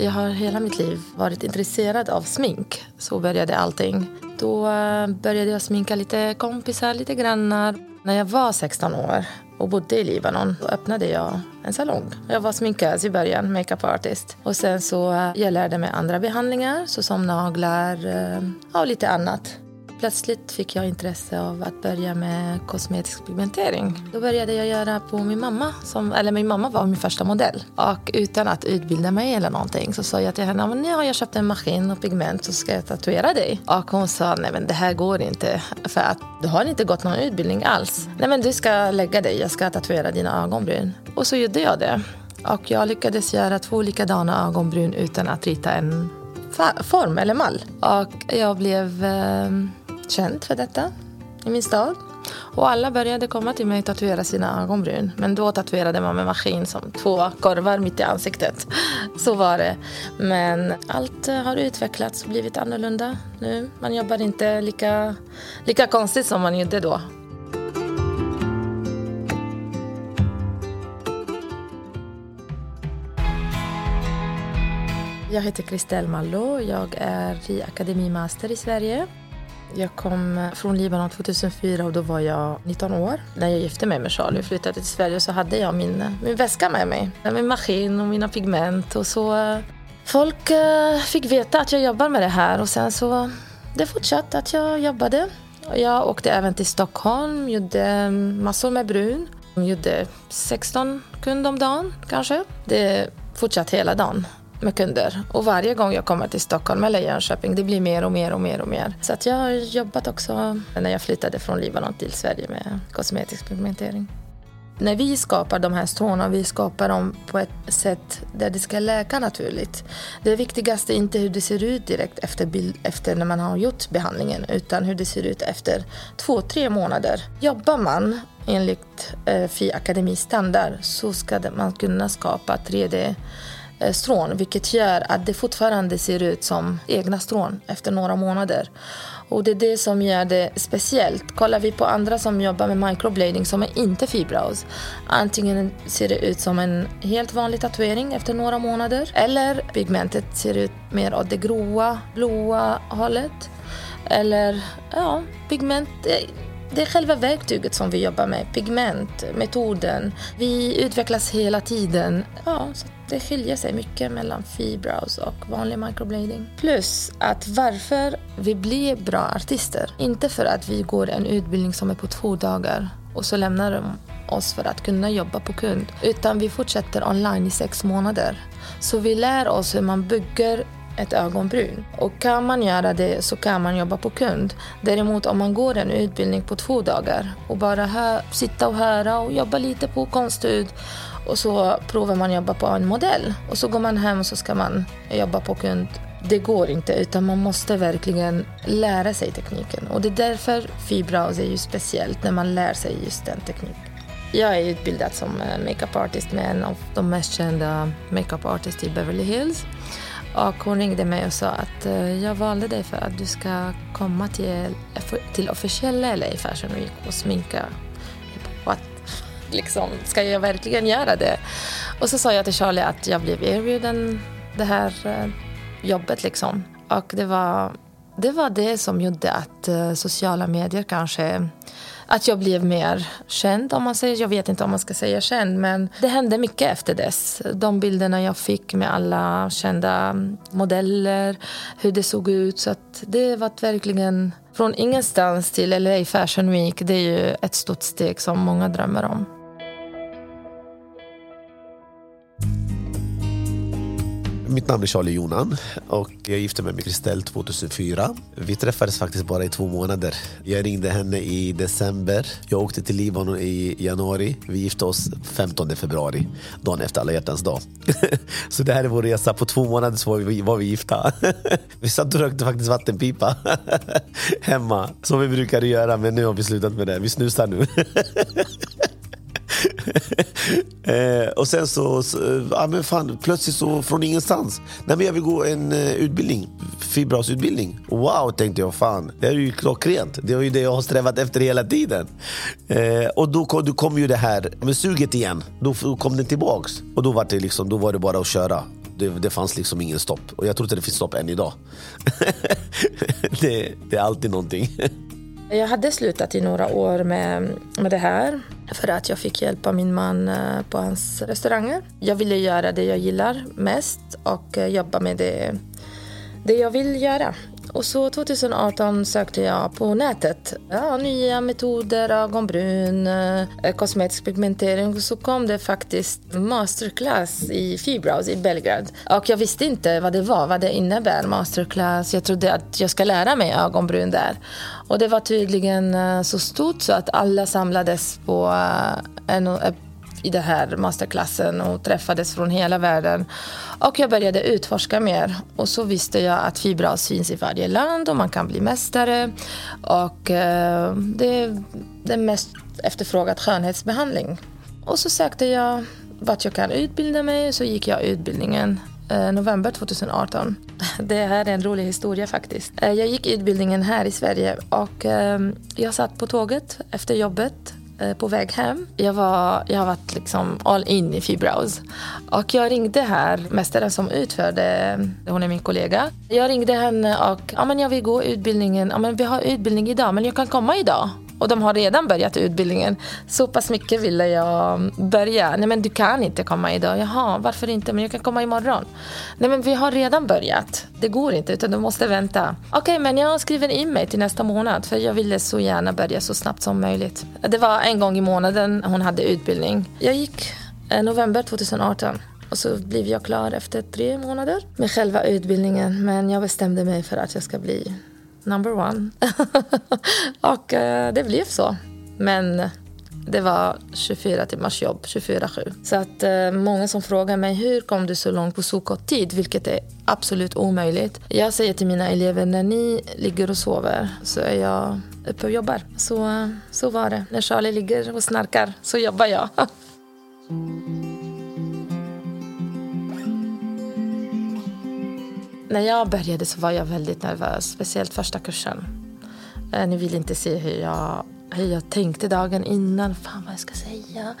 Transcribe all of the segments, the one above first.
Jag har hela mitt liv varit intresserad av smink. Så började allting. Då eh, började jag sminka lite kompisar, lite grannar. När jag var 16 år och bodde i Libanon då öppnade jag en salong. Jag var sminkös i början, makeup artist. Och sen så eh, jag lärde mig andra behandlingar såsom naglar eh, och lite annat. Plötsligt fick jag intresse av att börja med kosmetisk pigmentering. Då började jag göra på min mamma. Som, eller min mamma var min första modell. Och utan att utbilda mig eller någonting så sa jag till henne nu har jag köpt en maskin och pigment så ska jag tatuera dig. Och hon sa nej men det här går inte för att du har inte gått någon utbildning alls. Nej men du ska lägga dig, jag ska tatuera dina ögonbryn. Och så gjorde jag det. Och jag lyckades göra två likadana ögonbryn utan att rita en form eller mall. Och jag blev eh, känd för detta i min stad. Och alla började komma till mig och tatuera sina ögonbryn. Men då tatuerade man med maskin som två korvar mitt i ansiktet. Så var det. Men allt eh, har utvecklats och blivit annorlunda nu. Man jobbar inte lika, lika konstigt som man gjorde då. Jag heter Kristel Mallo. Jag är i Akademimaster i Sverige. Jag kom från Libanon 2004 och då var jag 19 år. När jag gifte mig med Charlie och flyttade till Sverige så hade jag min, min väska med mig. Min maskin och mina pigment. Och så folk eh, fick veta att jag jobbar med det här och sen så det fortsatte att jag jobbade. Jag åkte även till Stockholm, gjorde massor med brun. Jag gjorde 16 kunder om dagen kanske. Det fortsatte hela dagen med kunder. Och varje gång jag kommer till Stockholm eller Jönköping, det blir mer och mer och mer och mer. Så att jag har jobbat också när jag flyttade från Libanon till Sverige med kosmetisk pigmentering. När vi skapar de här stråna, vi skapar dem på ett sätt där det ska läka naturligt. Det viktigaste är inte hur det ser ut direkt efter, bild, efter när man har gjort behandlingen, utan hur det ser ut efter två, tre månader. Jobbar man enligt eh, FI Akademi standard så ska man kunna skapa 3D Eh, strån vilket gör att det fortfarande ser ut som egna strån efter några månader. Och det är det som gör det speciellt. Kollar vi på andra som jobbar med microblading som är inte fibros. Antingen ser det ut som en helt vanlig tatuering efter några månader eller pigmentet ser ut mer åt det gråa, blåa hållet. Eller ja, pigment eh, det är själva verktyget som vi jobbar med, pigment, metoden. Vi utvecklas hela tiden. Ja, så det skiljer sig mycket mellan fibrows och vanlig microblading. Plus att varför vi blir bra artister. Inte för att vi går en utbildning som är på två dagar och så lämnar de oss för att kunna jobba på kund. Utan vi fortsätter online i sex månader. Så vi lär oss hur man bygger ett ögonbryn. Och kan man göra det så kan man jobba på kund. Däremot om man går en utbildning på två dagar och bara hör, sitta och höra och jobba lite på konsthud och så provar man jobba på en modell och så går man hem och så ska man jobba på kund. Det går inte utan man måste verkligen lära sig tekniken och det är därför Fibrows är ju speciellt när man lär sig just den tekniken. Jag är utbildad som makeup artist med en av de mest kända makeup artisterna i Beverly Hills. Och hon ringde mig och sa att eh, jag valde dig för att du ska komma till, till officiella LA Fashion Week och sminka. What? Liksom, ska jag verkligen göra det? Och så sa jag till Charlie att jag blev erbjuden det här eh, jobbet liksom. Och det var, det var det som gjorde att eh, sociala medier kanske att jag blev mer känd. om man säger. Jag vet inte om man ska säga känd, men det hände mycket efter dess. De bilderna jag fick med alla kända modeller, hur det såg ut. Så att det var verkligen från ingenstans till LA Fashion Week. Det är ju ett stort steg som många drömmer om. Mitt namn är Charlie Jonan och jag gifte mig med Kristel 2004. Vi träffades faktiskt bara i två månader. Jag ringde henne i december. Jag åkte till Libanon i januari. Vi gifte oss 15 februari, dagen efter alla hjärtans dag. Så det här är vår resa. På två månader så var vi, var vi gifta. Vi satt och rökte faktiskt vattenpipa hemma, som vi brukade göra. Men nu har vi slutat med det. Vi snusar nu. eh, och sen så, så, ja men fan, plötsligt så från ingenstans. Nej men jag vill gå en uh, utbildning, fibrasutbildning. Wow tänkte jag, fan det är ju klockrent. Det är ju det jag har strävat efter hela tiden. Eh, och då kom, då kom ju det här med suget igen. Då, då kom det tillbaks. Och då var det, liksom, då var det bara att köra Det, det fanns liksom ingen stopp. Och jag tror inte det finns stopp än idag. det, det är alltid någonting. Jag hade slutat i några år med, med det här för att jag fick hjälp av min man eh, på hans restauranger. Jag ville göra det jag gillar mest och eh, jobba med det, det jag vill göra. Och så 2018 sökte jag på nätet. Ja, nya metoder, ögonbryn, eh, kosmetisk pigmentering. Och så kom det faktiskt masterclass i Fibrows i Belgrad. Och jag visste inte vad det var, vad det innebär, masterclass. Jag trodde att jag ska lära mig ögonbryn där. Och det var tydligen eh, så stort så att alla samlades på eh, en i den här masterklassen och träffades från hela världen. Och jag började utforska mer och så visste jag att fibras finns i varje land och man kan bli mästare. Och eh, det är den mest efterfrågade skönhetsbehandling. Och så sökte jag vart jag kan utbilda mig så gick jag utbildningen eh, november 2018. Det här är en rolig historia faktiskt. Eh, jag gick utbildningen här i Sverige och eh, jag satt på tåget efter jobbet Eh, på väg hem. Jag, var, jag har varit liksom all in i Fibrous. Och jag ringde här, mästaren som utförde, hon är min kollega. Jag ringde henne och ja, men jag vill gå utbildningen. Ja, men vi har utbildning idag, men jag kan komma idag. Och de har redan börjat utbildningen. Så pass mycket ville jag börja. Nej men du kan inte komma idag. Jaha, varför inte? Men jag kan komma imorgon. Nej men vi har redan börjat. Det går inte utan du måste vänta. Okej okay, men jag skriver in mig till nästa månad för jag ville så gärna börja så snabbt som möjligt. Det var en gång i månaden hon hade utbildning. Jag gick eh, november 2018. Och så blev jag klar efter tre månader med själva utbildningen. Men jag bestämde mig för att jag ska bli number one. och eh, det blev så. Men det var 24 timmars jobb, 24-7. Så att eh, många som frågar mig hur kom du så långt på så kort tid, vilket är absolut omöjligt. Jag säger till mina elever när ni ligger och sover så är jag uppe och jobbar. Så, eh, så var det. När Charlie ligger och snarkar så jobbar jag. När jag började så var jag väldigt nervös, speciellt första kursen. Eh, ni vill inte se hur jag, hur jag tänkte dagen innan. Fan vad jag ska säga.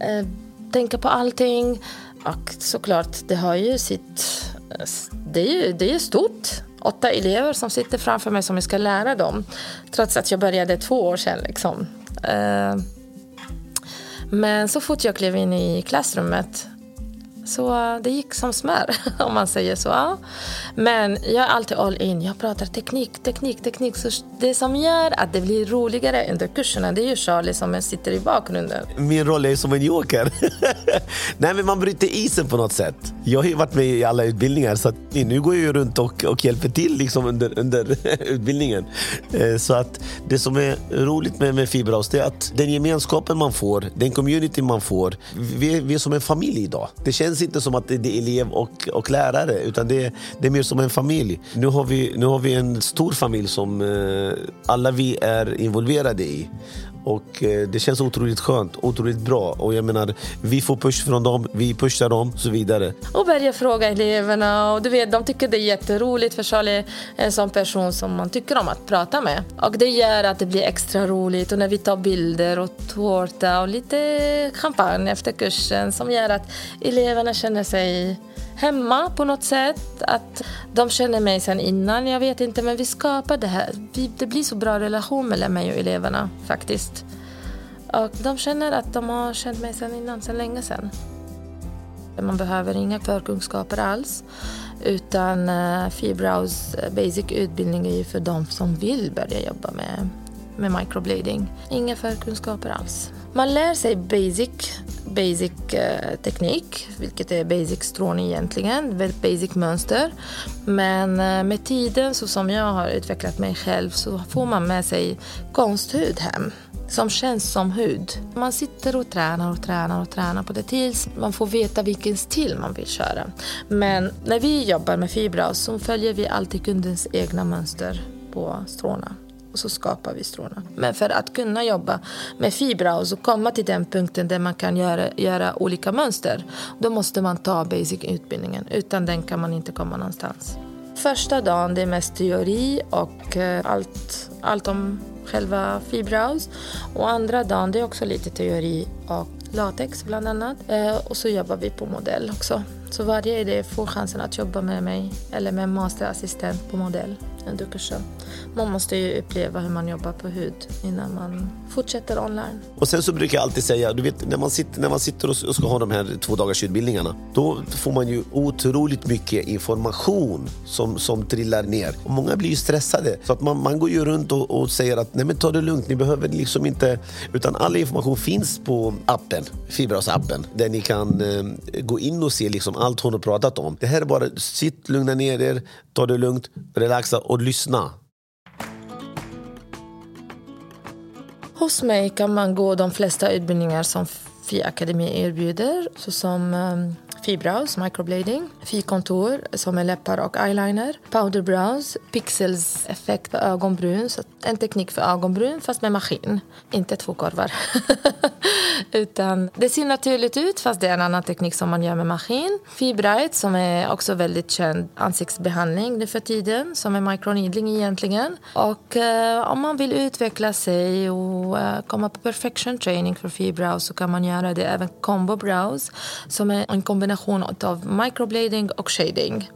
Eh, tänka på allting. Och såklart, det har ju sitt... Det är ju, det är stort. Åtta elever som sitter framför mig som jag ska lära dem. Trots att jag började två år sedan. Liksom. Eh, men så fort jag klev in i klassrummet så det gick som smör, om man säger så. Men jag är alltid all in. Jag pratar teknik, teknik, teknik. Så det som gör att det blir roligare under kurserna det är ju Charlie som sitter i bakgrunden. Min roll är som en joker. Nej, men man bryter isen på något sätt. Jag har ju varit med i alla utbildningar så nu går jag ju runt och, och hjälper till liksom under, under utbildningen. Eh, så att det som är roligt med, med Fiberhouse är att den gemenskapen man får, den community man får. Vi, vi är som en familj idag. Det känns känns inte som att det är elev och, och lärare, utan det, det är mer som en familj. Nu har vi, nu har vi en stor familj som eh, alla vi är involverade i. Och eh, Det känns otroligt skönt, otroligt bra. Och jag menar, Vi får push från dem, vi pushar dem och så vidare. Och börja fråga eleverna. Och du vet, de tycker det är jätteroligt för Charlie är en sån person som man tycker om att prata med. Och Det gör att det blir extra roligt. Och när vi tar bilder och tårta och lite champagne efter kursen som gör att eleverna känner sig hemma på något sätt. Att de känner mig sen innan, jag vet inte. Men vi skapar det här. det blir så bra relation mellan mig och eleverna faktiskt. Och de känner att de har känt mig sen innan, sen länge sen. Man behöver inga förkunskaper alls. Utan eh, uh, Fibrows eh, basic utbildning är ju för de som vill börja jobba med, med microblading. Inga förkunskaper alls. Man lär sig basic, basic eh, teknik, vilket är basic strålning egentligen, väldigt basic mönster. Men eh, med tiden, så som jag har utvecklat mig själv, så får man med sig konsthud hem som känns som hud. Man sitter och tränar och tränar och tränar på det tills man får veta vilken stil man vill köra. Men när vi jobbar med fibra så följer vi alltid kundens egna mönster på stråna och så skapar vi stråna. Men för att kunna jobba med fibra och komma till den punkten där man kan göra, göra olika mönster, då måste man ta basic-utbildningen. Utan den kan man inte komma någonstans. Första dagen det är mest teori och eh, allt, allt om själva Fibrouse. Och andra dagen det är också lite teori och latex bland annat. Eh, och så jobbar vi på modell också. Så varje idé får chansen att jobba med mig eller med masterassistent på modell en kursen. Man måste ju uppleva hur man jobbar på hud innan man fortsätter online. Och sen så brukar jag alltid säga, du vet när man sitter, när man sitter och ska ha de här två dagars utbildningarna, då får man ju otroligt mycket information som, som trillar ner. Och många blir ju stressade, så att man, man går ju runt och, och säger att nej men ta det lugnt, ni behöver liksom inte, utan all information finns på appen, Fibras-appen, där ni kan eh, gå in och se liksom allt hon har pratat om. Det här är bara, sitt, lugna ner er, ta det lugnt, relaxa och lyssna. Hos mig kan man gå de flesta utbildningar som FI Akademi erbjuder såsom ehm, Fibrows, microblading, Fikontor som är läppar och eyeliner, powder brows, pixels effekt på ögonbryn, så en teknik för ögonbryn fast med maskin, inte två korvar. Utan det ser naturligt ut fast det är en annan teknik som man gör med maskin. Fibrite som är också väldigt känd ansiktsbehandling nu för tiden som är microneedling egentligen. Och eh, om man vill utveckla sig och eh, komma på perfection training för fibrows så kan man göra det även combo brows som är en kombination kombination av microblading och shading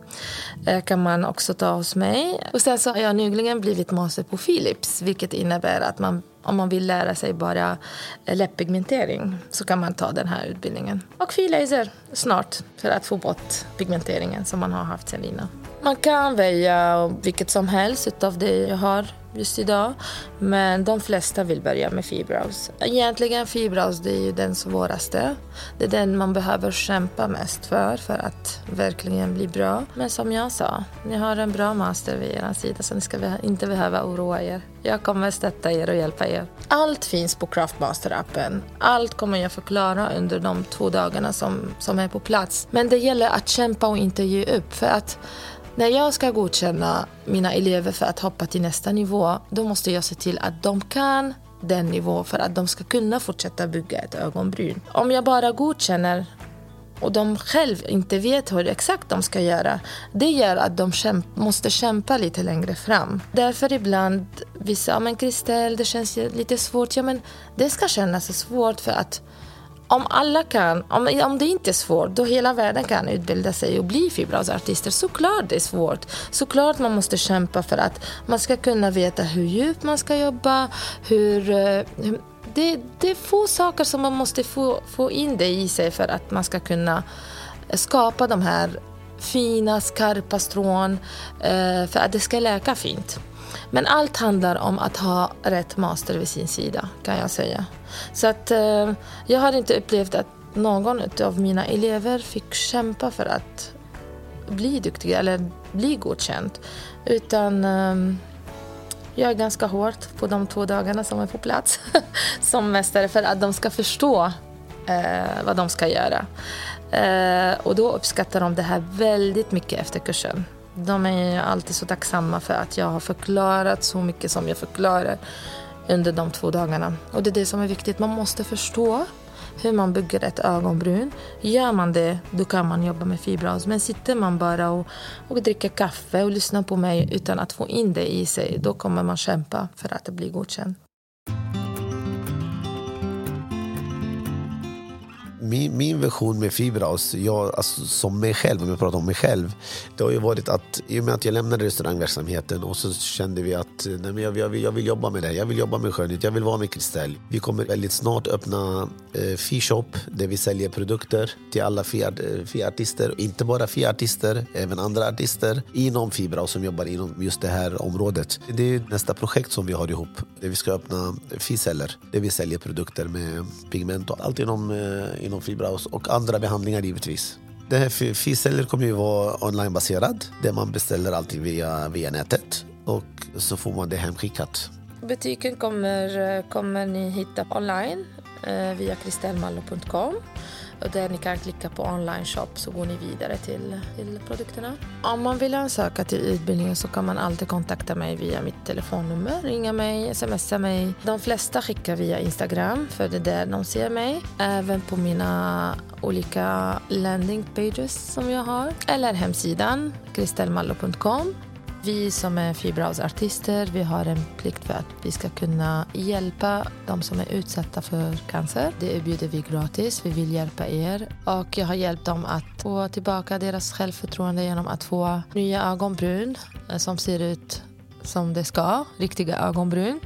Det kan man också ta hos mig. Och sen så har jag nyligen blivit master på Philips vilket innebär att man om man vill lära sig bara eh, läpppigmentering så kan man ta den här utbildningen. Och filaser snart för att få bort pigmenteringen som man har haft sen innan. Man kan välja vilket som helst av det jag har just idag. Men de flesta vill börja med Fibros. Egentligen fibros det är ju den svåraste. Det är den man behöver kämpa mest för, för att verkligen bli bra. Men som jag sa, ni har en bra master vid er sida så ni ska inte behöva oroa er. Jag kommer stötta er och hjälpa er. Allt finns på Craftmaster-appen. Allt kommer jag förklara under de två dagarna som, som är på plats. Men det gäller att kämpa och inte ge upp. För att när jag ska godkänna mina elever för att hoppa till nästa nivå, då måste jag se till att de kan den nivån för att de ska kunna fortsätta bygga ett ögonbryn. Om jag bara godkänner och de själv inte vet hur exakt de ska göra, det gör att de kämp måste kämpa lite längre fram. Därför ibland, vissa, ja men Kristel, det känns lite svårt. Ja men det ska kännas svårt för att om alla kan, om, om det inte är svårt, då hela världen kan utbilda sig och bli fibrosartister. Såklart det är svårt. Såklart man måste kämpa för att man ska kunna veta hur djupt man ska jobba, hur, eh, hur det, det är få saker som man måste få, få in det i sig för att man ska kunna skapa de här fina, skarpa strån eh, för att det ska läka fint. Men allt handlar om att ha rätt master vid sin sida, kan jag säga. Så att eh, jag har inte upplevt att någon av mina elever fick kämpa för att bli duktig eller bli godkänd. Utan eh, jag är ganska hård på de två dagarna som är på plats som mästare för att de ska förstå eh, vad de ska göra. Eh, och då uppskattar de det här väldigt mycket efter kursen. De är alltid så tacksamma för att jag har förklarat så mycket som jag förklarar under de två dagarna. Och det är det som är viktigt. Man måste förstå hur man bygger ett ögonbryn. Gör man det, då kan man jobba med fibrows. Men sitter man bara och, och dricker kaffe och lyssnar på mig utan att få in det i sig, då kommer man kämpa för att det blir min, min version med Fibraus, jag, alltså, som mig själv, om jag pratar om mig själv, det har ju varit att i och med att jag lämnade restaurangverksamheten och så kände vi att nej, men jag, jag, vill, jag vill jobba med det här, jag vill jobba med skönhet, jag vill vara med Kristell. Vi kommer väldigt snart öppna eh, Fishop där vi säljer produkter till alla eh, Fi-artister, inte bara Fi-artister, även andra artister inom Fibraus som jobbar inom just det här området. Det är nästa projekt som vi har ihop, där vi ska öppna Fi-celler, där vi säljer produkter med pigment och allt inom, eh, inom Fibraos och andra behandlingar givetvis. Det här Ficeller kommer ju vara onlinebaserad där man beställer allting via, via nätet och så får man det hemskickat. Butiken kommer, eh, kommer ni hitta online eh, via kristellmallo.com och där ni kan klicka på online shop så går ni vidare till, till produkterna. Om man vill ansöka till utbildningen så kan man alltid kontakta mig via mitt telefonnummer, ringa mig, smsa mig. De flesta skickar via Instagram för det är där de ser mig. Även på mina olika landing pages som jag har. Eller hemsidan kristelmallo.com vi som är fibrosartister, vi har en plikt för att vi ska kunna hjälpa de som är utsatta för cancer. Det erbjuder vi gratis. Vi vill hjälpa er. Och jag har hjälpt dem att få tillbaka deras självförtroende genom att få nya ögonbryn eh, som ser ut som det ska, riktiga ögonbryn.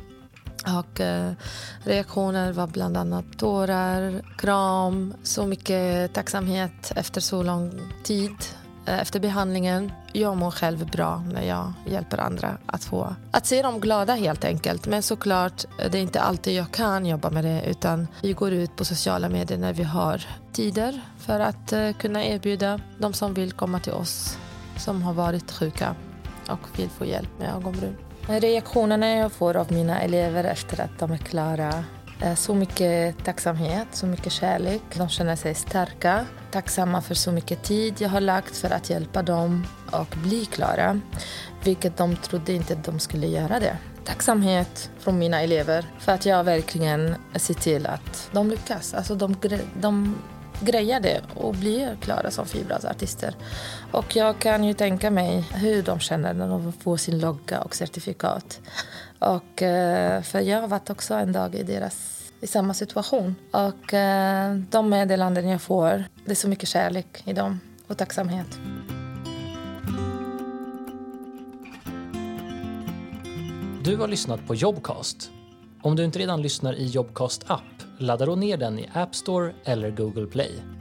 Och eh, reaktioner var bland annat tårar, kram, så mycket tacksamhet efter så lång tid Eh, efter behandlingen. Jag mår själv bra när jag hjälper andra att få att se dem glada helt enkelt. Men såklart, eh, det är inte alltid jag kan jobba med det utan vi går ut på sociala medier när vi har tider för att eh, kunna erbjuda de som vill komma till oss som har varit sjuka och vill få hjälp med ögonbryn. Reaktionerna jag får av mina elever efter att de är klara är så mycket tacksamhet, så mycket kärlek. De känner sig starka, tacksamma för så mycket tid jag har lagt för att hjälpa dem och bli klara. Vilket de trodde inte att de skulle göra det. Tacksamhet från mina elever för att jag verkligen ser till att de lyckas. Alltså de, de grejar det och blir klara som fibrasartister. Och jag kan ju tänka mig hur de känner när de får sin logga och certifikat. Och, eh, för jag har varit också en dag i deras i samma situation. Och eh, de meddelanden jag får, det är så mycket kärlek i dem och tacksamhet. Du har lyssnat på Jobcast. Om du inte redan lyssnar i Jobcast app, ladda då ner den i App Store eller Google Play.